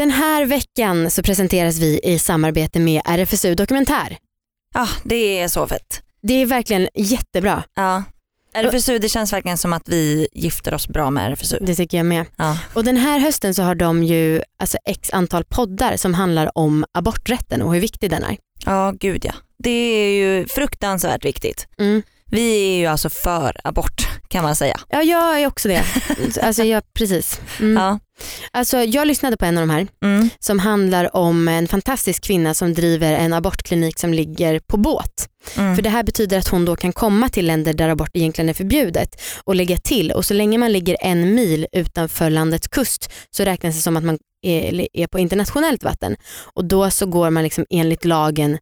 Den här veckan så presenteras vi i samarbete med RFSU Dokumentär. Ja, det är så fett. Det är verkligen jättebra. Ja. RFSU, det känns verkligen som att vi gifter oss bra med RFSU. Det tycker jag med. Ja. Och den här hösten så har de ju alltså x antal poddar som handlar om aborträtten och hur viktig den är. ja, gud ja. Det är ju fruktansvärt viktigt. Mm. Vi är ju alltså för abort kan man säga. Ja jag är också det. alltså jag, precis. Mm. Ja. Alltså, jag lyssnade på en av de här Mm. som handlar om en fantastisk kvinna som driver en abortklinik som ligger på båt. Mm. För det här betyder att hon då kan komma till länder där abort egentligen är förbjudet och lägga till och så länge man ligger en mil utanför landets kust så räknas det som att man är, på internationellt vatten och då så går man liksom enligt lagen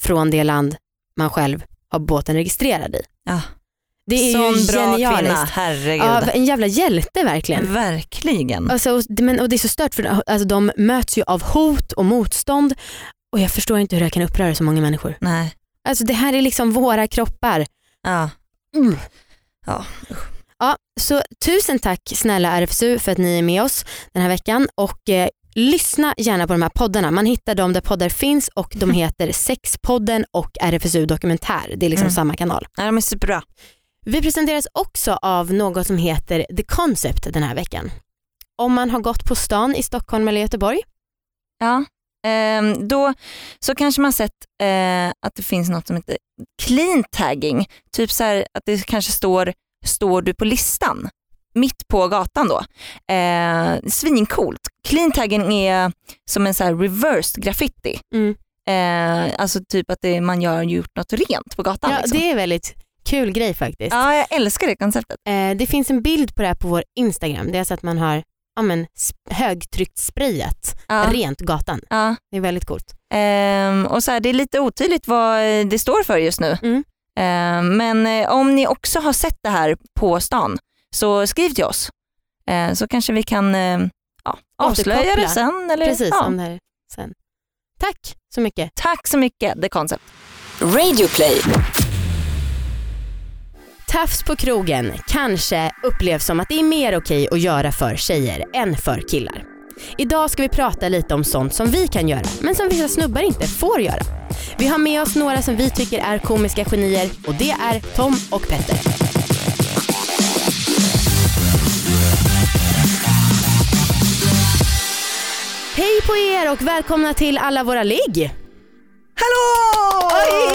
från det land man själv har båten registrerad i. Ja. Det är Sån ju bra kvinna, genialiskt. herregud. Ja, en jävla hjälte verkligen. Verkligen. Alltså, och, men, och det är så stört för alltså, de möts ju av hot och motstånd och jag förstår inte hur det här kan uppröra så många människor. Nej. Alltså det här är liksom våra kroppar. Ja. Mm. Ja. Ja, så tusen tack snälla RFSU för att ni är med oss den här veckan och eh, lyssna gärna på de här poddarna. Man hittar dem där poddar finns och de heter Sexpodden och RFSU Dokumentär. Det är liksom Mm. samma kanal. Ja, de är superbra. Vi presenteras också av något som heter The Concept den här veckan. Om man har gått på stan i Stockholm eller Göteborg. Ja. Ehm, då så kanske man sett eh, att det finns något som heter clean tagging. Typ så här att det kanske står, står du på listan? Mitt på gatan då. Eh, svincoolt. Clean tagging är som en så här reversed graffiti. Mm. Eh, alltså typ att det, man gör gjort något rent på gatan. Ja, liksom. det är väldigt kul grej faktiskt. ja, jag älskar det konceptet. Eh, det finns en bild på det här på vår Instagram. Det är så att man har ja, men, högtryckt sprayat Ja. rent gatan. Ja. Det är väldigt coolt. Ehm, och så här, det är lite otydligt vad det står för just nu. Mm. Ehm, men eh, om ni också har sett det här på stan så skriv till oss. Ehm, så kanske vi kan eh, ja, avslöja Återkoppla. det sen. Eller, Precis ja. om det här sen. Tack så mycket. Tack så mycket The Concept. Radioplay. Tafs på krogen kanske upplevs som att det är mer okej att göra för tjejer än för killar. Idag ska vi prata lite om sånt som vi kan göra men som vissa snubbar inte får göra. Vi har med oss några som vi tycker är komiska genier och det är Tom och Petter. Hej på er och välkomna till alla våra ligg! Hallå!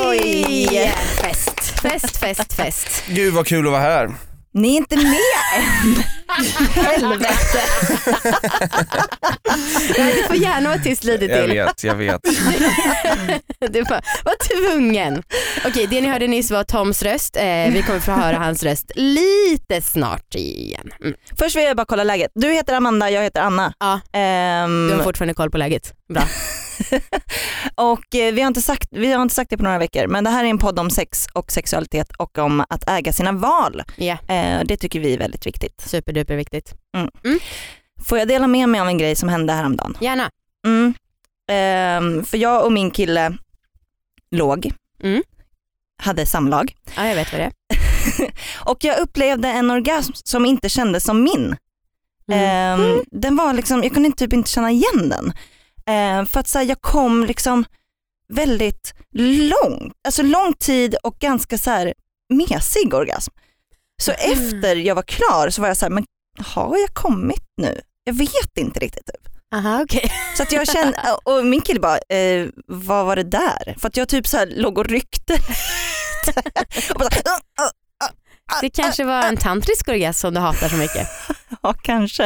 Oj! Fest, fest, fest, fest. Gud vad kul att vara här. Ni är inte med än. Helvete. Nej, du får gärna vara tyst lite Jag till. vet, jag vet. Du var, var tvungen. Okej, det ni hörde nyss var Toms röst. Eh, vi kommer få höra hans röst lite snart igen. Mm. Först vill jag bara kolla läget. Du heter Amanda, jag heter Anna. Ja. Ehm, Du har fortfarande koll på läget. Bra. Och eh, vi har, inte sagt, vi har inte sagt det på några veckor men det här är en podd om sex och sexualitet och om att äga sina val. Eh, det tycker vi är väldigt viktigt. superduper viktigt. Får jag dela med mig av en grej som hände häromdagen? Gärna. Mm. Ehm, för jag och min kille låg, Mm. hade samlag Ja, jag vet vad det är. och jag upplevde en orgasm som inte kändes som min. Mm. Ehm, Den var liksom, jag kunde typ inte känna igen den. Ehm, för att så här, jag kom liksom väldigt långt, alltså lång tid och ganska så här mesig orgasm. Så Mm. efter jag var klar så var jag så här, men har jag kommit nu? Jag vet inte riktigt. Typ. Aha, okej. Så att jag kände, och min kille bara, eh, vad var det där? För att jag typ så här låg och ryckte. och bara, så här, "Uh, uh, Det kanske var en tantrisk orgasm som du hatar så mycket. ja kanske.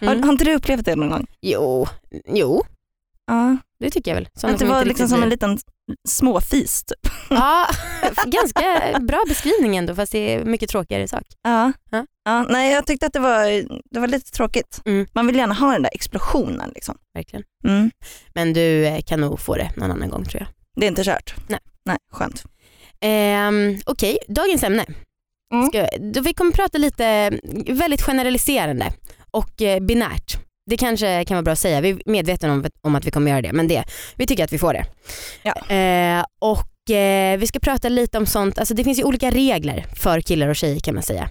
Har, Mm. har inte du upplevt det någon gång? Jo, jo, Ja. det tycker jag väl. Sådana Att det var liksom som en liten småfis typ. Ja, ganska bra beskrivning ändå fast det är mycket tråkigare sak. Ja. Ja. Ja, nej jag tyckte att det var, det var lite tråkigt. Mm. Man vill gärna ha den där explosionen liksom. Verkligen. Mm. Men du eh, kan nog få det någon annan gång tror jag. Det är inte kört. Nej. Nej, skönt. Ehm, Okej, dagens ämne. Mm. Ska, då vi kommer prata lite väldigt generaliserande och eh, binärt. Det kanske kan vara bra att säga, vi är medvetna om, om att vi kommer göra det men det, vi tycker att vi får det. Ja. Eh, och eh, vi ska prata lite om sånt, alltså det finns ju olika regler för killar och tjejer kan man säga.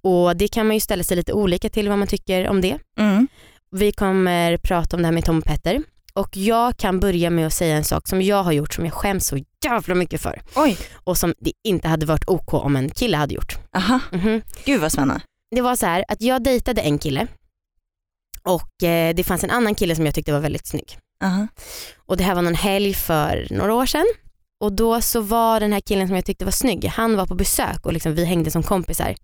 Och det kan man ju ställa sig lite olika till vad man tycker om det. Mm. Vi kommer prata om det här med Tom och Petter och jag kan börja med att säga en sak som jag har gjort som jag skäms så jävla mycket för Oj, och som det inte hade varit OK om en kille hade gjort. aha. Mhm. Gud vad spännande. Det var så här att jag dejtade en kille och eh, det fanns en annan kille som jag tyckte var väldigt snygg. Aha. Och det här var någon helg för några år sedan. Och då så var den här killen som jag tyckte var snygg, han var på besök och liksom vi hängde som kompisar.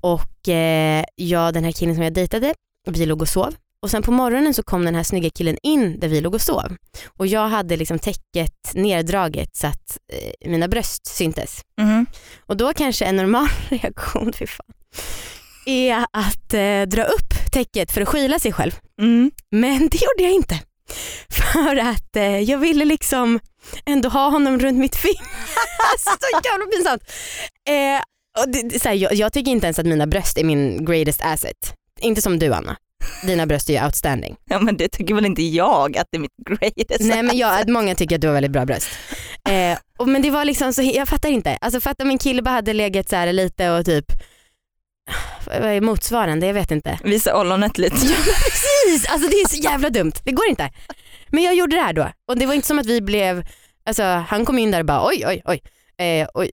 Och eh, jag, den här killen som jag dejtade, vi låg och sov. Och sen på morgonen så kom den här snygga killen in där vi låg och sov. Och jag hade liksom täcket neddraget så att eh, mina bröst syntes. Mhm. Och då kanske en normal reaktion, fy fan, är att eh, dra upp täcket för att skyla sig själv. Mm. Men det gjorde jag inte. För att eh, jag ville liksom ändå ha honom runt mitt finger. Så jävla pinsamt. Eh, och det, så här, jag, jag tycker inte ens att mina bröst är min greatest asset. Inte som du Anna. Dina bröst är ju outstanding. Ja men det tycker väl inte jag att det är mitt greatest. Nej men jag, många tycker att du har väldigt bra bröst. Eh, och, men det var liksom så, jag fattar inte. Alltså fatta om en kille bara hade legat så här lite och typ, motsvarande? Jag vet inte. Visa ollonet lite. Precis, alltså det är så jävla dumt. Det går inte. Men jag gjorde det här då och det var inte som att vi blev, alltså han kom in där och bara oj oj oj. Eh, oj.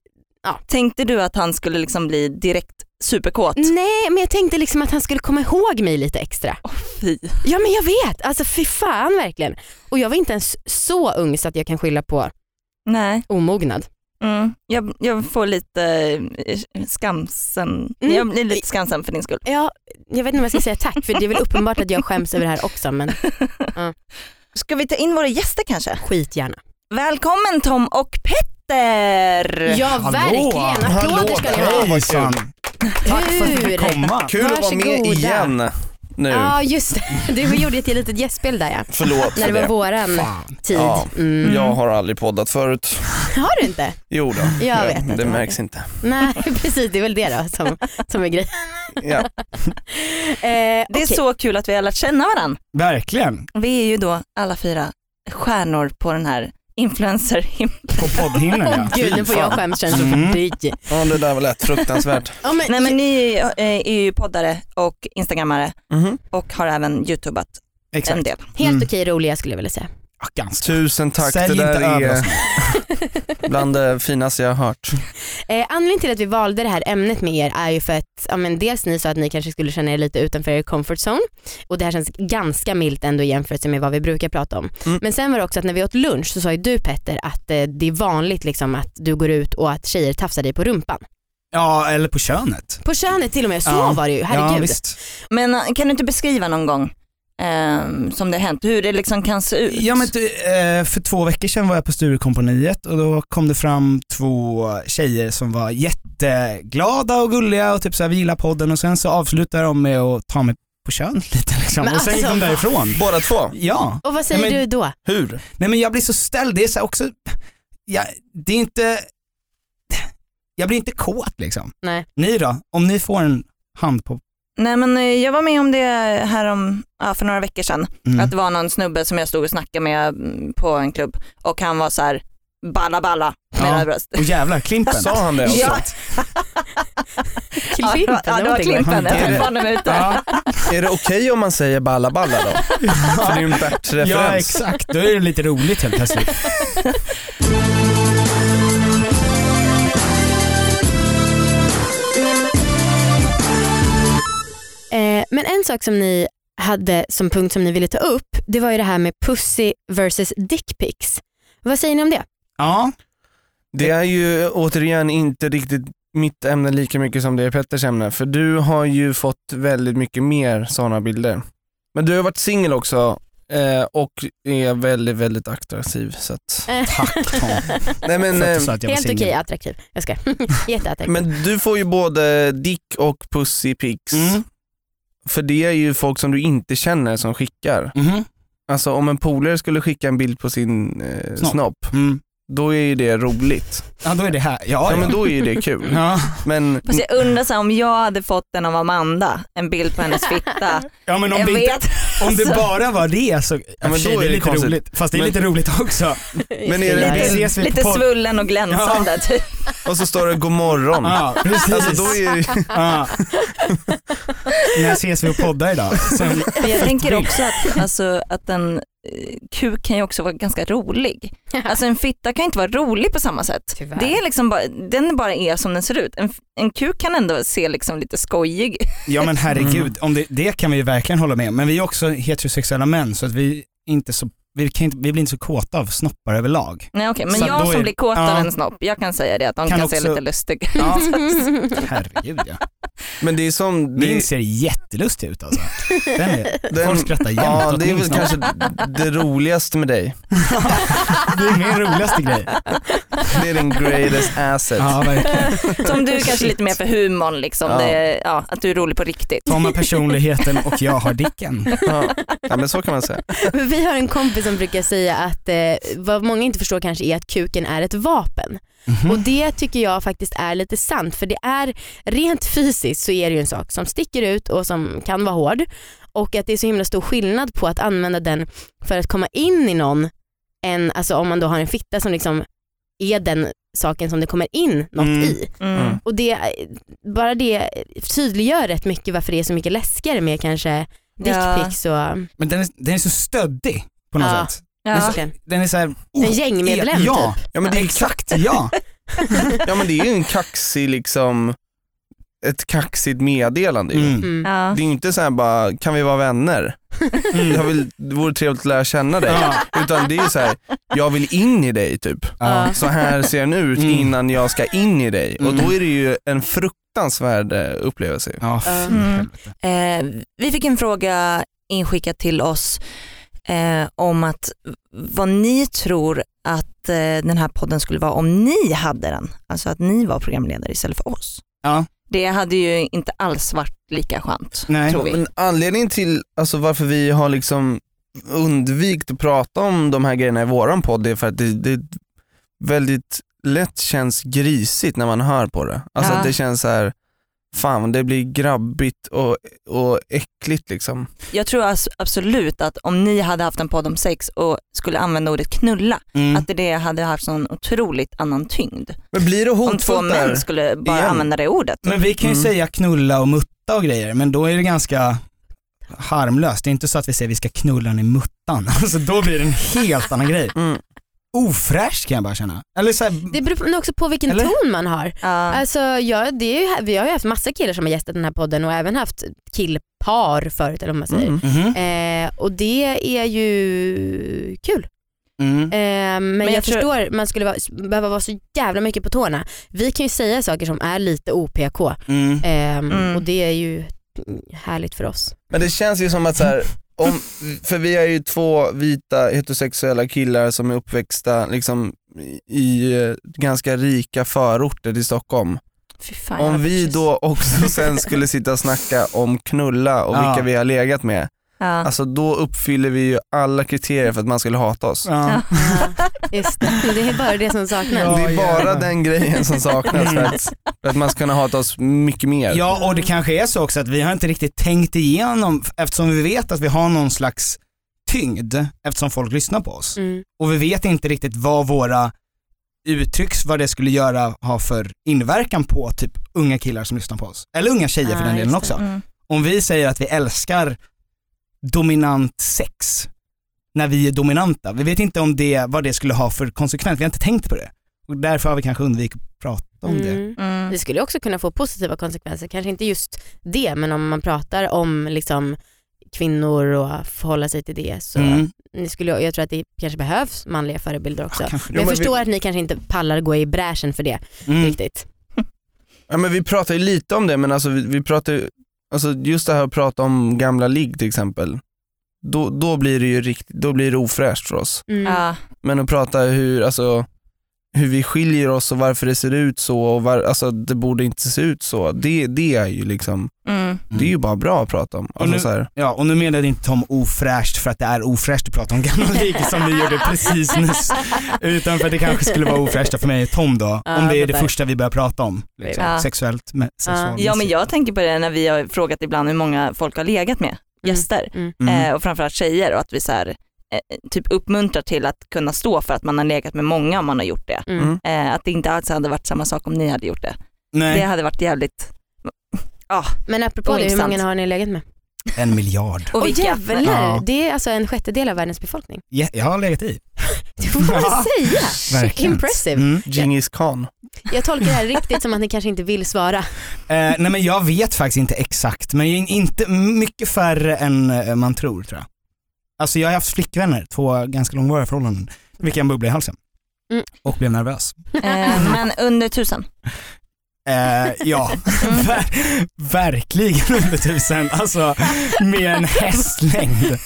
Tänkte du att han skulle liksom bli direkt superkåt? Nej men jag tänkte liksom att han skulle komma ihåg mig lite extra. Åh, fy. Ja men jag vet, alltså fy fan verkligen. Och jag var inte ens så ung så att jag kan skylla på Nej. omognad. Mm. Jag, jag får lite eh, skamsen. Mm. Jag blir lite skamsen för din skull. Ja, jag vet inte om jag ska säga tack för det är väl uppenbart att jag skäms över det här också men Ska vi ta in våra gäster kanske? skitgärna. Välkommen Tom och Petter! Ja Hallå. verkligen, applåder ska ni ha. Tack för att jag fick komma. Kul att vara med Varsågoda. igen nu. Ja just det, du gjorde ett litet gästspel där ja. Förlåt När för det var det. våran Fan. tid. Ja, Mm. Jag har aldrig poddat förut. Har du inte? Jo då. Jag vet det har märks det. inte. Nej precis, det är väl det då som, som är grejen. Ja. Eh, Det är okej. så kul att vi har lärt känna varandra. Verkligen. Vi är ju då alla fyra stjärnor på den här influencer På poddhimlen ja. Gud nu får jag skämskänslor Mm. för dig. ja, det där var lätt fruktansvärt. Ja, men, Nej men ni eh, är ju poddare och instagrammare Mhm. och har även youtubat en Exakt. del. Helt Mm. okej roliga skulle jag vilja säga. Ja, ganska. Tusen tack, Sälj det där är bland det finaste jag har hört. Eh, anledningen till att vi valde det här ämnet med er är ju för att ja, men dels ni sa att ni kanske skulle känna er lite utanför er comfort zone och det här känns ganska milt ändå i jämförelse med vad vi brukar prata om. Mm. Men sen var det också att när vi åt lunch så sa ju du Petter att eh, det är vanligt liksom att du går ut och att tjejer tafsar dig på rumpan. Ja, eller på könet. På könet till och med, så Ja. var det ju, Ja, herregud. visst. Men eh, kan du inte beskriva någon gång eh, som det har hänt, hur det liksom kan se ut? Ja, men, eh, för två veckor sedan var jag på Sturecompagniet och då kom det fram två tjejer som var jätteglada och gulliga och typ såhär, vi gillar podden och sen så avslutade de med att ta mig på könet lite liksom. Men och sen gick alltså, de därifrån. Båda två? Ja, Och vad säger men- du då? Hur? nej men jag blir så ställd, det är så också, ja, det är inte, jag blir inte kåt liksom. Nej. Ni då? Om ni får en hand på Nej men eh, jag var med om det här om, ja, för några veckor sedan. Mm. Att det var någon snubbe som jag stod och snackade med mm, på en klubb och han var så här balla balla med Ja. bröst. Och jävlar, Klimpen. Sa han det också? Ja. Ja, det var, ja, det var Klimpen, jag ute. Ja, Är det okej om man säger balla balla då? För det är ju en Bert-referens. ja exakt, då är det lite roligt helt plötsligt. men en sak som ni hade som punkt som ni ville ta upp, det var ju det här med pussy versus dickpics. Vad säger ni om det? Ja, Det är ju återigen inte riktigt mitt ämne lika mycket som det är Petters ämne. För du har ju fått väldigt mycket mer sådana bilder. Men du har varit singel också eh, och är väldigt, väldigt attraktiv. Så att, tack nej men, För att eh, du sa att jag var Helt okej singel. attraktiv. Jag ska. Jätteattraktiv. men du får ju både dick och pussy pics. Mm. För det är ju folk som du inte känner som skickar. Mhm. Alltså om en polare skulle skicka en bild på sin eh, Snopp. snopp, Mm. Då är ju det roligt. Ja då är det här, ja, Ja men då är ju det kul. ja. Men Fast jag undrar så här, om jag hade fått den av Amanda, en bild på hennes fitta. ja men om jag det, inte, vet. om det Alltså. bara var det så, ja, men då det är det lite konstigt. roligt. Fast det är Men- lite roligt också. Men är det- ses vi Lite på svullen och glänsande typ. och så står det god morgon. Ja precis. Alltså då är det, ja. När ses vi och poddar idag? Sen, Men jag tänker också att, alltså, att en eh, kuk kan ju också vara ganska rolig. Alltså en fitta kan inte vara rolig på samma sätt. Tyvärr. Det är liksom bara, den bara är som den ser ut. En, en kuk kan ändå se liksom lite skojig ja men herregud, Mm. om det, det kan vi ju verkligen hålla med om. Men vi är också heterosexuella män så att vi, inte så, vi, kan inte, vi blir inte så kåta av snoppar överlag. Nej, okay. Men Så jag som är- blir kåt ja. av en snopp, jag kan säga det att de kan, Kan se också- lite lustiga Ja, herregud ja. men det är som, det, Min ser jättelustig ut alltså. Den är, den, folk skrattar jämt Ja det är väl snopp. kanske det roligaste med dig. Det är min roligaste grej. Det är din greatest asset. Ja verkligen. Som du kanske lite mer för humorn, liksom. Ja. Det, ja, att du är rolig på riktigt. Tom har personligheten och jag har dicken. Ja. ja men så kan man säga. Men Vi har en kompis som brukar säga att eh, vad många inte förstår kanske är att kuken är ett vapen. Mhm. Och det tycker jag faktiskt är lite sant för det är rent fysiskt så är det ju en sak som sticker ut och som kan vara hård och att det är så himla stor skillnad på att använda den för att komma in i någon än alltså om man då har en fitta som liksom är den saken som det kommer in något Mm. i. Mm. Mm. Och det, bara det tydliggör rätt mycket varför det är så mycket läskigare med kanske Ja. dickpics och Men den är, den är så stöddig på något Ja. sätt. Ja. Den är så här, en oh, gängmedlem ja, typ. Ja men det är exakt ja. Ja men det är ju en kaxig liksom, ett kaxigt meddelande. Mm. Mm. Ja. Det är ju inte så här bara, kan vi vara vänner? Jag vill, det vore trevligt att lära känna dig. Ja. Utan det är så här, jag vill in i dig typ. Ja. Så här ser den ut Mm. innan jag ska in i dig. Och Mm. då är det ju en fruktansvärd eh, upplevelse. Mm. Eh, vi fick en fråga inskickad till oss eh, om att vad ni tror att eh, den här podden skulle vara om ni hade den. Alltså att ni var programledare istället för oss. Ja. Det hade ju inte alls varit lika skönt. Nej. tror vi. Men anledningen till alltså, varför vi har liksom undvikit att prata om de här grejerna i våran podd är för att det, det väldigt lätt känns grisigt när man hör på det. Alltså Ja. att det känns så här, fan det blir grabbigt och, och äckligt liksom. Jag tror absolut att om ni hade haft en podd om sex och skulle använda ordet knulla, Mm. att det hade haft sån otroligt annan tyngd. Men blir det Om två hotfullt män skulle bara igen? använda det ordet. Men vi kan ju Mm. säga knulla och mutta och grejer, men då är det ganska harmlöst. Det är inte så att vi säger vi ska knulla den i muttan. Alltså då blir det en helt annan grej. Mm. Ofräscht kan jag bara känna. Eller så här, Det beror nog också på vilken Eller? ton man har. Ja. Alltså, ja, det är ju, vi har ju haft massa killar som har gästat den här podden och även haft killpar förut eller vad man säger. Mm. mhm. Eh, och det är ju kul. mm. Eh, men, jag jag, tror- förstår, man skulle vara, behöva vara så jävla mycket på tårna. Vi kan ju säga saker som är lite OPK Mm. ehm, Mm. och det är ju härligt för oss. Men det känns ju som att så här, om, för vi är ju två vita heterosexuella killar som är uppväxta liksom, i i, eh, ganska rika förorter till Stockholm. Fan, Om vi precis- då också sen skulle sitta och snacka om knulla och Ja. vilka vi har legat med, Ja. alltså då uppfyller vi ju alla kriterier för att man skulle hata oss. Ja. Just det. det är bara det som saknas. Ja. Det är bara den grejen som saknas för att, för att man ska kunna hata oss mycket mer. ja och det kanske är så också att vi har inte riktigt tänkt igenom, eftersom vi vet att vi har någon slags tyngd eftersom folk lyssnar på oss. Mm. Och vi vet inte riktigt vad våra uttrycks, vad det skulle göra, ha för inverkan på typ unga killar som lyssnar på oss. Eller unga tjejer för Ja, den delen också. Mm. Om vi säger att vi älskar dominant sex när vi är dominanta, vi vet inte om det, vad det skulle ha för konsekvens, vi har inte tänkt på det. Och därför har vi kanske undvikit att prata om det. Mm. Mm. Det skulle också kunna få positiva konsekvenser, kanske inte just det men om man pratar om liksom kvinnor och förhålla sig till det så Mm. ni skulle, jag tror att det kanske behövs manliga förebilder också. Ja, men jag men vi- förstår att ni kanske inte pallar gå i bräschen för det Mm. riktigt. Ja, men vi pratar ju lite om det men alltså vi, vi pratar ju, alltså just det här att prata om gamla ligg till exempel, då, då blir det ju riktigt, då blir det ofräscht för oss. Mm. Ja. Men att prata hur, alltså hur vi skiljer oss och varför det ser ut så och var, alltså det borde inte se ut så. Det, det är ju liksom, Mm. det är ju bara bra att prata om. Alltså, nu- så här, Ja, och nu menade inte Tom ofräscht för att det är ofräscht att prata om gamla ligg som vi gjorde precis nyss. Utan för att det kanske skulle vara ofräscht för mig och Tom då, Ja, om det är det fattar. första vi börjar prata om. Liksom. Ja. Sexuellt, med, sexualmässigt. Ja men jag tänker på det när vi har frågat ibland hur många folk har legat med, gäster. Mm. Mm. Eh, och framförallt tjejer och att vi så här, eh, typ uppmuntrar till att kunna stå för att man har legat med många om man har gjort det. Mm. Eh, att det inte alls hade varit samma sak om ni hade gjort det. Nej, Det hade varit jävligt, Men apropå det, hur många har ni legat med? en miljard. och vilka? jävlar, Ja. det är alltså en sjättedel av världens befolkning. Ja, jag har legat i. Det får man Ja, säga. Verkligen. Impressive. Mm. Genghis khan. Jag tolkar det här riktigt som att ni kanske inte vill svara. Eh, nej men jag vet faktiskt inte exakt, men inte mycket färre än eh, man tror tror jag. Alltså jag har haft flickvänner, två ganska långvariga förhållanden, vilket en bubbla i halsen. Mm. Och blev nervös. Eh, men under tusen. Eh, ja, ver verkligen under tusen. Alltså med en hästlängd.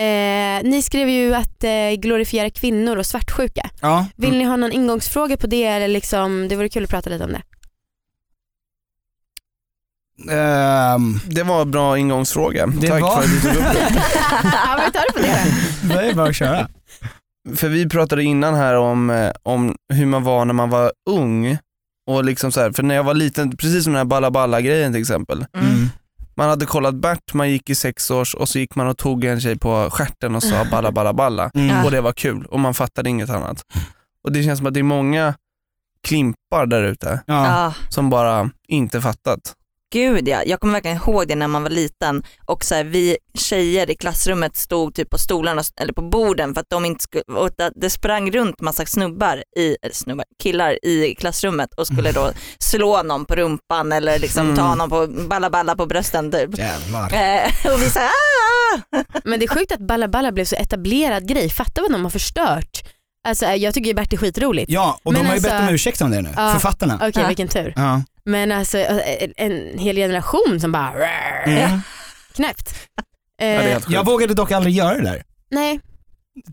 Eh, ni skrev ju att eh, glorifiera kvinnor och svartsjuka. Ja. Vill ni ha någon ingångsfråga på det eller liksom, det vore kul att prata lite om det. Ehm, Det var en bra ingångsfråga. Det Tack var- för att du tog upp det. ja, men tar det på det då. det är bara att köra. För vi pratade innan här om, eh, om hur man var när man var ung. Och liksom så här, för när jag var liten, precis som den här balla balla grejen till exempel. Mm. Man hade kollat Bert, man gick i sex års och så gick man och tog en tjej på stjärten och sa balla balla balla. Mm. Och det var kul och man fattade inget annat. Och det känns som att det är många klimpar där ute. Ja, som bara inte fattat. Gud ja. Jag kommer verkligen ihåg det när man var liten och så här, vi tjejer i klassrummet stod typ på stolarna eller på borden för att de inte skulle, och det sprang runt massa snubbar, i, eller snubbar, killar i klassrummet och skulle då slå någon på rumpan eller liksom ta Mm. någon på balla balla på brösten typ. Jävlar. Eh, och vi sa ah! Men det är sjukt att Balla Balla blev så etablerad grej. Fatta vad de har förstört. Alltså, jag tycker ju Bert är skitroligt. Ja, och Men de har ju alltså- bett om ursäkt om det nu, Ja. författarna. Okej, Ja. vilken tur. Ja. Men alltså en hel generation som bara Mm. knäppt. Ja, Eh. Jag vågade dock aldrig göra det där. nej,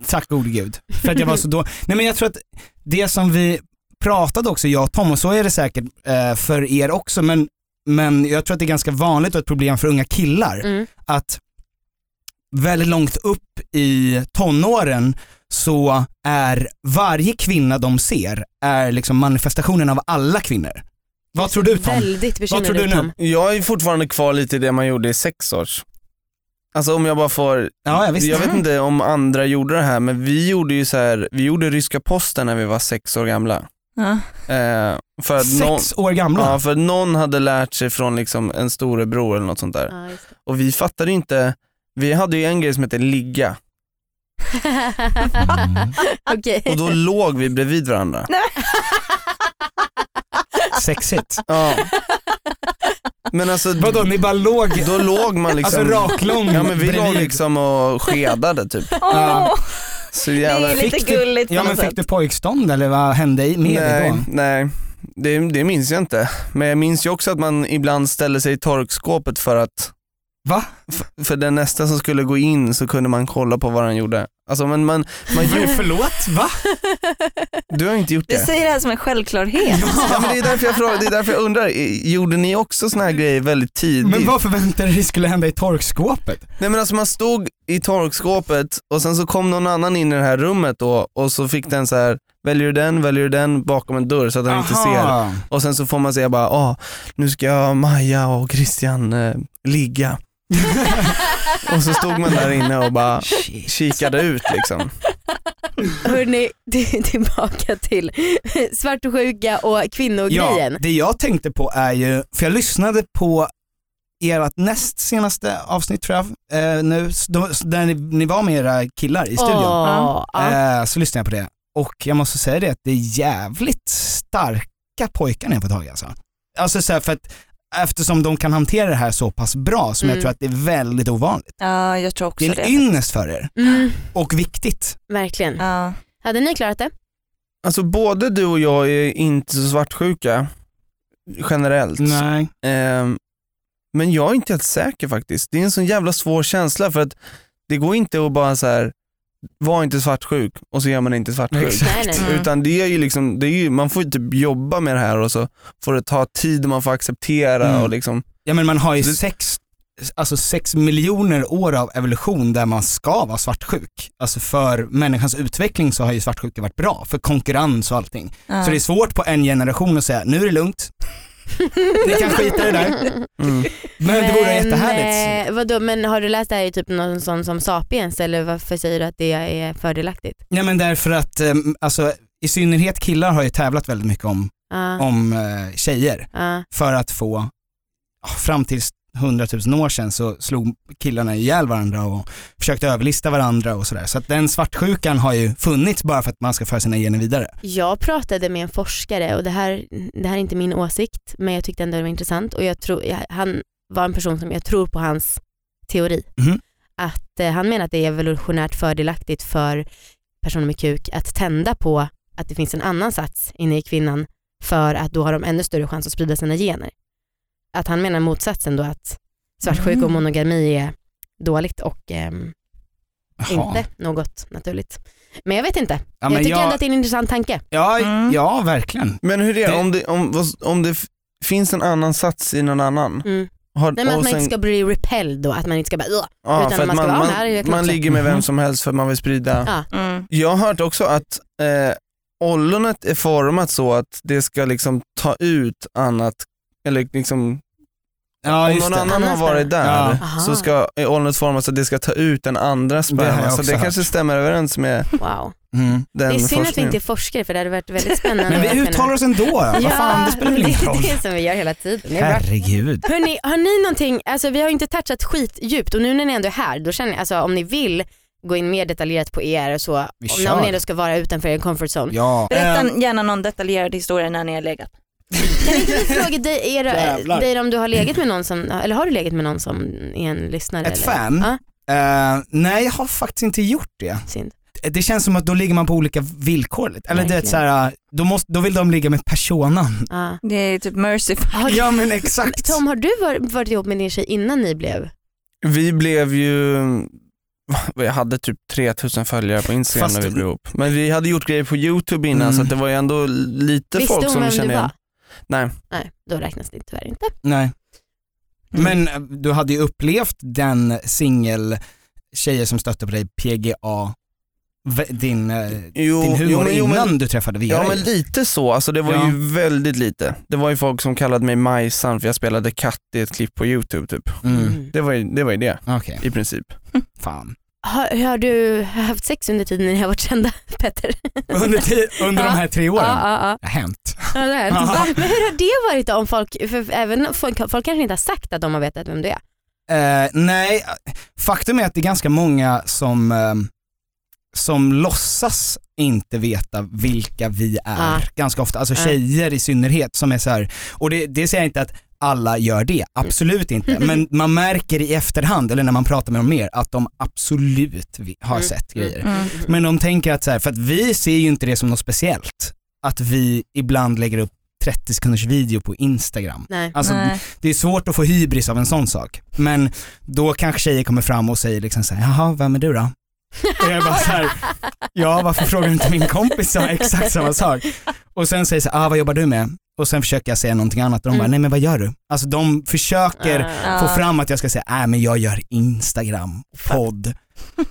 Tack gode gud. För att jag var så då. Nej men jag tror att det som vi pratade också, jag och Tom, och så är det säkert eh, för er också, men, men jag tror att det är ganska vanligt och ett problem för unga killar mm. att väldigt långt upp i tonåren så är varje kvinna de ser är liksom manifestationen av alla kvinnor. Vad tror du Tom? väldigt bekymrad tror du ut, nu? Tom. Jag är fortfarande kvar lite i det man gjorde i sex års. Alltså om jag bara får, Ja, jag visste. jag vet inte om andra gjorde det här men vi gjorde ju så här, vi gjorde ryska posten när vi var sex år gamla. Ja. Eh, för att någon, Sex år gamla. ja, för att någon hade lärt sig från liksom en storebror eller något sånt där. Ja, just det. Och vi fattade inte, vi hade ju en grej som hette ligga Mm. Okej. och då låg vi bredvid varandra. Sexigt. Ja. Men alltså, Vadå, ni bara låg, då låg man liksom, alltså raklång ja men vi låg bredvid? liksom och skedade typ. Åh, Så det jävla... är lite gulligt på Ja men något fick sätt. du pojkstånd eller vad hände i- med dig nej, då? nej. Det, det minns jag inte. Men jag minns ju också att man ibland ställde sig i torkskåpet för att Va? f- för den nästa som skulle gå in så kunde man kolla på vad han gjorde. Alltså men man, man gjorde, förlåt, va? du har inte gjort Du det. säger det här som en självklarhet. Ja, men det, är därför jag frågar, det är därför jag undrar, gjorde ni också såna här grejer väldigt tidigt? Men vad förväntade du dig skulle hända i torkskåpet? Nej men alltså man stod i torkskåpet och sen så kom någon annan in i det här rummet då och så fick den så här väljer du den, väljer du den bakom en dörr så att den inte ser. Aha. Och sen så får man säga bara, ah, nu ska jag Maja och Christian eh, ligga. och så stod man där inne och bara kikade ut liksom. Hörrni, till- tillbaka till svartsjuka och kvinnogrejen. Ja, det jag tänkte på är ju, för jag lyssnade på ert näst senaste avsnitt tror jag, eh, nu, då, där ni, ni var med era killar i studion. Ja. Eh, så lyssnade jag på det och jag måste säga det att det är jävligt starka pojkar ni har fått tag i alltså. Alltså så här, för att eftersom de kan hantera det här så pass bra som Mm. jag tror att det är väldigt ovanligt. Ja, jag tror Det också är det. en ynnest för er Mm, och viktigt. verkligen. Ja. Hade ni klarat det? Alltså både du och jag är inte så svartsjuka. generellt. Nej. Ehm, men jag är inte helt säker faktiskt. Det är en sån jävla svår känsla för att det går inte att bara så här var inte svartsjuk och så är man inte svartsjuk. Exakt. Nej, nej. Mm. Utan det är ju liksom, det är ju, man får ju typ jobba med det här och så får det ta tid och man får acceptera Mm. och liksom, Ja men man har ju Det- sex, alltså sex miljoner år av evolution där man ska vara svartsjuk. Alltså för människans utveckling så har ju svartsjuka varit bra, för konkurrens och allting. Ja. Så det är svårt på en generation att säga, nu är det lugnt. Ni kan skita i det där. mm. Men det vore jättehärligt. eh, vadå, men har du läst det här i typ någon sån som Sapiens eller varför säger du att det är fördelaktigt? Ja men därför att, eh, alltså i synnerhet killar har ju tävlat väldigt mycket om, Ja, om eh, tjejer ja. för att få, fram till 100 000 år sedan så slog killarna ihjäl varandra och försökte överlista varandra och sådär. Så att den svartsjukan har ju funnits bara för att man ska föra sina gener vidare. Jag pratade med en forskare och det här, det här är inte min åsikt men jag tyckte ändå det var intressant och jag tror, han var en person som jag tror på hans teori. Mhm. Att eh, han menar att det är evolutionärt fördelaktigt för personer med kuk att tända på att det finns en annan sats inne i kvinnan för att då har de ännu större chans att sprida sina gener. Att han menar motsatsen då att svartsjuka och Mm. monogami är dåligt och Jaha. inte något naturligt. Men jag vet inte. Ja, jag tycker jag- ändå att det är en intressant tanke. Ja, Mm. ja verkligen. Men hur är det, Det- om det, om, om det finns en annan sats i någon annan? Mm. Har, Nej, men att och man inte sen- ska bli repelled då, att man inte ska bara ja, utan för att man ska man, vara man, här, man ligger med vem Mhm. som helst för att man vill sprida. Ja. Mm. Jag har hört också att eh, ollonet är format så att det ska liksom ta ut annat, eller liksom Ja, om någon det. annan har varit där Ja. Så ska är ollonet formas så att det ska ta ut den andra Det sperman. Så också det hört. kanske stämmer överens med Wow. Mm. Det är synd att vi forskningen. inte är forskare för det hade varit väldigt spännande. Men vi uttalar oss ändå, vad fan det spelar väl ingen det roll. är det som vi gör hela tiden. Det. Herregud. Hörrni, har ni någonting, alltså vi har ju inte touchat skitdjupt och nu när ni ändå är här, då känner jag, alltså om ni vill gå in mer detaljerat på er och så, Vi om, om ni ändå ska vara utanför er comfort zone. Ja. Berätta Ehm, gärna någon detaljerad historia när ni har legat. Kan inte vi fråga dig, er, dig om du har legat med någon som, eller har du legat med någon som är en lyssnare? Ett eller? fan? Ja, eh, nej jag har faktiskt inte gjort det. synd. Det känns som att då ligger man på olika villkor. Eller det är så här, då, måste, då vill de ligga med personan. Ja. Det är typ merciful. Har, Ja men exakt. Tom, har du varit, ihop med din tjej innan ni blev? Vi blev ju, vi hade typ 3000 följare på Instagram Fast- när vi blev ihop. Men vi hade gjort grejer på YouTube innan Mm. så att det var ju ändå lite Visste folk som kände igen. Nej. Nej, då räknas det tyvärr inte. Nej. Mm. Men eh, du hade ju upplevt den singel tjejer som stötte på dig, PGA, din, eh, Jo, din humor jo, men, jo, innan men, du träffade Vera. ja men lite så, alltså det var Ja. ju väldigt lite. Det var ju folk som kallade mig Majsan för jag spelade katt i ett klipp på YouTube typ. Mm. Mm. Det var ju det, var ju det Okej, i princip. fan. Har, har du haft sex under tiden ni har varit kända Petter? Under, under de här tre åren? Ja, ja, ja. Det har hänt. Ja, det. Ja. Va? Men hur har det varit då om folk, för även folk, folk kanske inte har sagt att de har vetat vem du är? Eh, nej, faktum är att det är ganska många som, eh, som låtsas inte veta vilka vi är Ah. ganska ofta. Alltså tjejer i synnerhet som är så här, och det, det säger jag inte att alla gör det, absolut inte. Men man märker i efterhand, eller när man pratar med dem mer, att de absolut har Mm. sett grejer. Mm. Men de tänker att så här, för att vi ser ju inte det som något speciellt, att vi ibland lägger upp 30 sekunders video på Instagram. Nej. Alltså Nej. det är svårt att få hybris av en sån sak. Men då kanske tjejer kommer fram och säger liksom så här, jaha vem är du då? Och jag bara så här, ja varför frågar du inte min kompis som exakt samma sak? Och sen säger så här, ah, vad jobbar du med? Och sen försöker jag säga någonting annat och de bara, Mm. nej men vad gör du? Alltså de försöker Ah. få Ja. fram att jag ska säga, nej men jag gör Instagram, podd.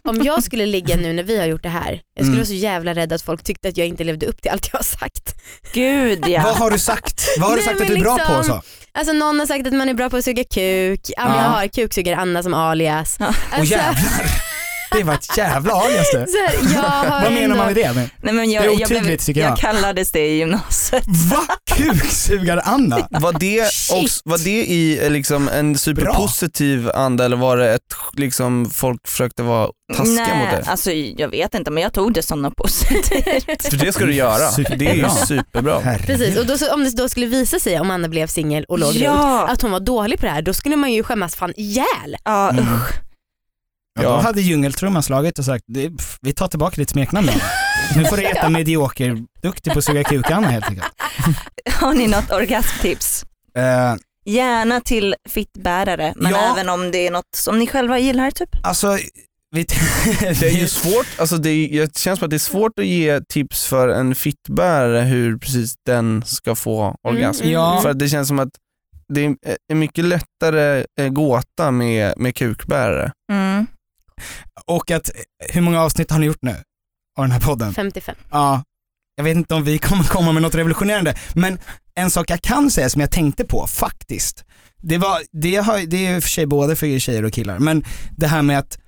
Om jag skulle ligga nu när vi har gjort det här, jag skulle Mm. vara så jävla rädd att folk tyckte att jag inte levde upp till allt jag har sagt. Gud ja. Vad har du sagt? Vad har du Nej, sagt men att du är bra liksom- på? Så? Alltså någon har sagt att man är bra på att suga kuk, Ja. har kuksugare Anna som alias. Ja. Alltså, jävlar, det var ett jävla alias det. så här, jag har Vad menar man med det? Nej, men jag, Det är blev, otydligt, tycker jag. jag kallades det i gymnasiet. Va? Kuksugar-Anna? Var det, också, var det i eh, liksom en superpositiv anda eller var det ett liksom folk försökte vara taskiga Nej, mot det? alltså jag vet inte men jag tog det som något positivt. För det ska du göra. Det är ju Superbra. Herregud. Precis, och då, om det då skulle visa sig om Anna blev singel och låg runt, ja, att hon var dålig på det här, då skulle man ju skämmas fan ihjäl. ja Mm. usch. Ja, då hade djungeltrumman slagit och sagt, vi tar tillbaka ditt smeknamn då. Nu får du heta medioker, duktig på att suga kuk Anna helt enkelt. Har ni något orgasmtips? Eh, Gärna till fittbärare men Ja. även om det är något som ni själva gillar typ. alltså, Det är ju svårt, alltså det, är, det känns som att det är svårt att ge tips för en fittbärare hur precis den ska få orgasm. Mm, Ja. För att det känns som att det är en mycket lättare eh, gåta med, med kukbärare. Mm. Och att, hur många avsnitt har ni gjort nu av den här podden? 55. Ja, jag vet inte om vi kommer komma med något revolutionerande, men en sak jag kan säga som jag tänkte på faktiskt, det, var, det, har, det är i och för sig både för tjejer och killar, men det här med att,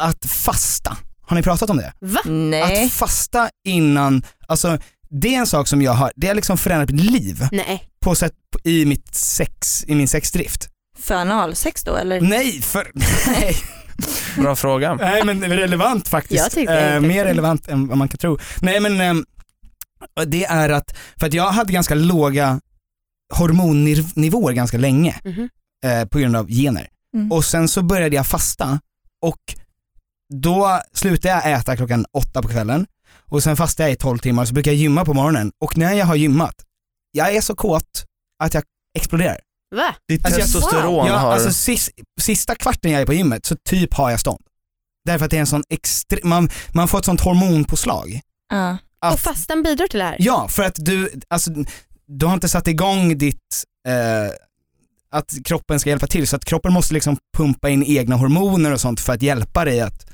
att fasta. Har ni pratat om det? Va? Nej. Att fasta innan, alltså det är en sak som jag har, det har liksom förändrat mitt liv Nej. på sätt i mitt sex, i min sexdrift. För analsex då eller? Nej, för, nej, Bra fråga. nej men relevant faktiskt. Eh, mer relevant än vad man kan tro. Nej men ehm, det är att, för att jag hade ganska låga hormonnivåer ganska länge Mhm. eh, på grund av gener. Mm. Och sen så började jag fasta och då slutade jag äta klockan åtta på kvällen och sen fastade jag i 12 timmar så brukar jag gymma på morgonen och när jag har gymmat, jag är så kåt att jag exploderar. Va? Ditt Alltså, jag- testosteron Ja, har... alltså sis, sista kvarten jag är på gymmet så typ har jag stånd. Därför att det är en sån extrem, man, man får ett sånt hormonpåslag. Ja. Att- Och fastan bidrar till det här? Ja, för att du, alltså, du har inte satt igång ditt, eh, att kroppen ska hjälpa till, så att kroppen måste liksom pumpa in egna hormoner och sånt för att hjälpa dig att,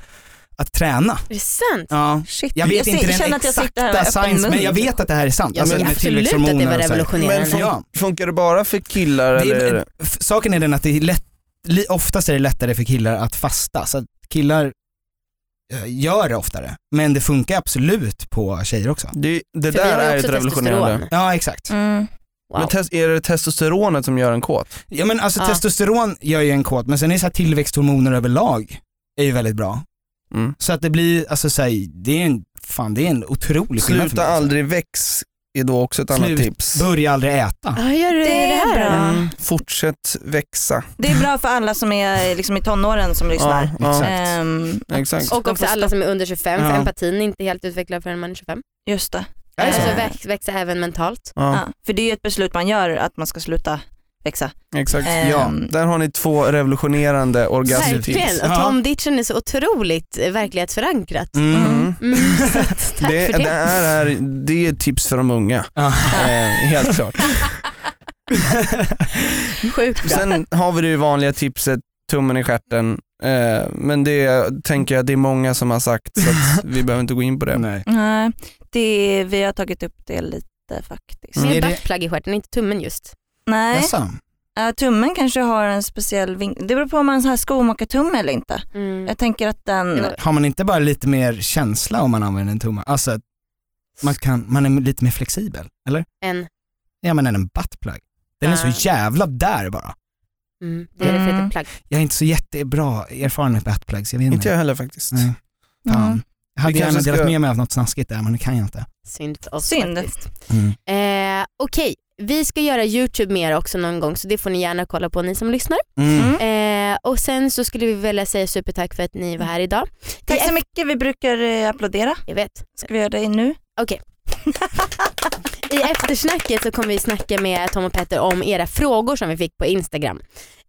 att träna. Är det sant? Ja. Shit. Jag vet ser- inte den jag exakta öppen science, mun. men jag vet att det här är sant. Jag Alltså, absolut att det var revolutionerande. Men fun- Ja. funkar det bara för killar Det eller? saken är den att det är lätt, oftast är det lättare för killar att fasta, så att killar eh, gör det oftare. Men det funkar absolut på tjejer också. Det, det där är ett revolutionerande. Ja exakt. Mm. Wow. Men är det testosteronet som gör en kåt? Ja men alltså Ja. testosteron gör ju en kåt, men sen är så här tillväxthormoner överlag är ju väldigt bra. Mm. Så att det blir, alltså så här, det är en, fan det är en otrolig skillnad för Sluta mig. aldrig väx är då också ett annat Slut. tips. Börja aldrig äta. Ja, gör du Det det, är här bra. Mm. Fortsätt växa. Det är bra för alla som är liksom i tonåren som lyssnar. Ja. Exakt. Ehm, Exakt. Och också alla som är under 25, för Ja. empatin är inte helt utvecklad förrän man är 25. just det. Är det så? Så väx, växa även mentalt. Ja, Ja, för det är ju ett beslut man gör att man ska sluta växa. exakt. Ja, Ehm, Där har ni två revolutionerande orgasmtips. Verkligen, och Ja. Tom Ditchen är så otroligt verklighetsförankrat. Mm. Mm. Mm, tack Det, för det, det. är, det är ett tips för de unga, Ja. eh, helt klart. Sjukt bra. Sen har vi det vanliga tipset, tummen i stjärten. Eh, men det tänker jag det är många som har sagt så att vi behöver inte gå in på det. Nej. Nej, det, vi har tagit upp det lite faktiskt. Mm. Med Är det- buttplug i stjärten, inte tummen just. Nej, Jaså? äh, tummen kanske har en speciell vinkel. Det beror på om man har skomakartumme eller inte. Mm. Jag tänker att den... Har man inte bara lite mer känsla om man använder en tumme? Alltså man, kan, man är lite mer flexibel, eller? En, Ja men en buttplug. Den är Ah. så jävla där bara. mm, det är för Mm. ett plugg. Jag är inte så jättebra erfaren med buttplugs, jag vet Inte inte. jag heller faktiskt. Nej, fan. Mm. Jag hade gärna delat ska- med mig av något snaskigt där men det kan jag inte. Synd för oss Synd. faktiskt. Mm. Eh, Okej, vi ska göra YouTube mer också någon gång så det får ni gärna kolla på ni som lyssnar. Mm. Mm. Eh, och sen så skulle vi vilja säga supertack för att ni var här idag. Tack så mycket, vi brukar eh, applådera. Jag vet. Ska vi göra det nu? I eftersnacket så kommer vi snacka med Tom och Petter om era frågor som vi fick på Instagram.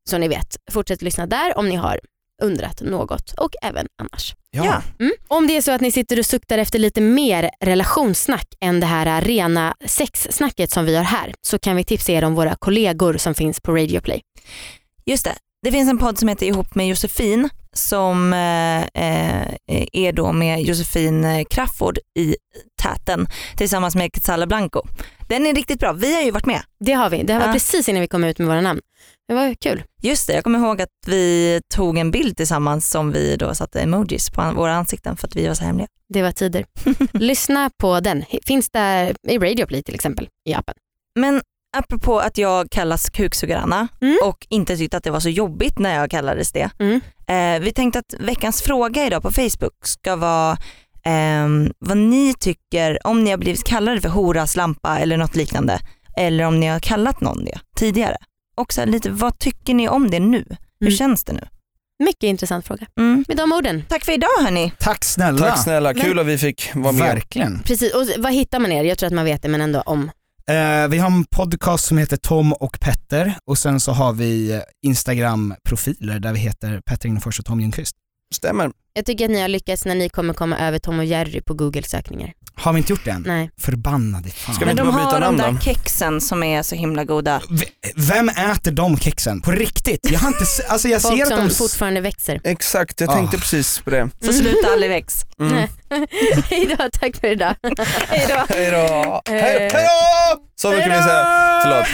Så ni vet, fortsätt lyssna där om ni har undrat något och även annars. Ja. Ja. Mm. Om det är så att ni sitter och suktar efter lite mer relationssnack än det här rena sexsnacket som vi har här så kan vi tipsa er om våra kollegor som finns på Radio Play. Just det. Det finns en podd som heter Ihop med Josefin som eh, eh, är då med Josefin Crafoord i täten tillsammans med Quetzala Blanco. Den är riktigt bra. Vi har ju varit med. Det har vi. Det här var Ja. precis innan vi kom ut med våra namn. Det var kul. Just det, jag kommer ihåg att vi tog en bild tillsammans som vi då satte emojis på våra ansikten för att vi var så hemliga. Det var tider. Lyssna på den. Finns där i Radio Play till exempel i appen. Men apropå att jag kallas kuksugaranna Mm. och inte tyckte att det var så jobbigt när jag kallades det. Mm. Eh, vi tänkte att veckans fråga idag på Facebook ska vara ehm, vad ni tycker om ni har blivit kallade för hora, slampa eller något liknande. Eller om ni har kallat någon det tidigare. Och så här lite, vad tycker ni om det nu? Hur Mm. känns det nu? Mycket intressant fråga. Mm. Med de orden. Tack för idag hörni. Tack snälla. Tack snälla, kul att vi fick vara med. Verkligen. Precis. Och vad hittar man er? Jag tror att man vet det men ändå om. Eh, vi har en podcast som heter Tom och Petter och sen så har vi eh, Instagram-profiler där vi heter Petter Ingefors och Tom Ljungqvist. Stämmer. Jag tycker att ni har lyckats när ni kommer komma över Tom och Jerry på Google-sökningar. Har vi inte gjort det än? Nej. Förbannade fan. Ska vi Men inte de bara byta har de namn där då? kexen som är så himla goda. V- Vem äter de kexen? På riktigt? Jag har inte se- alltså jag ser Folk att som de... fortfarande växer. Exakt, jag Ah. tänkte precis på det. Så sluta aldrig väx. Mm. Hej då, tack för idag. Hej då. Hej då! Eh. Hej hej då! Så mycket vill jag säga. Förlåt.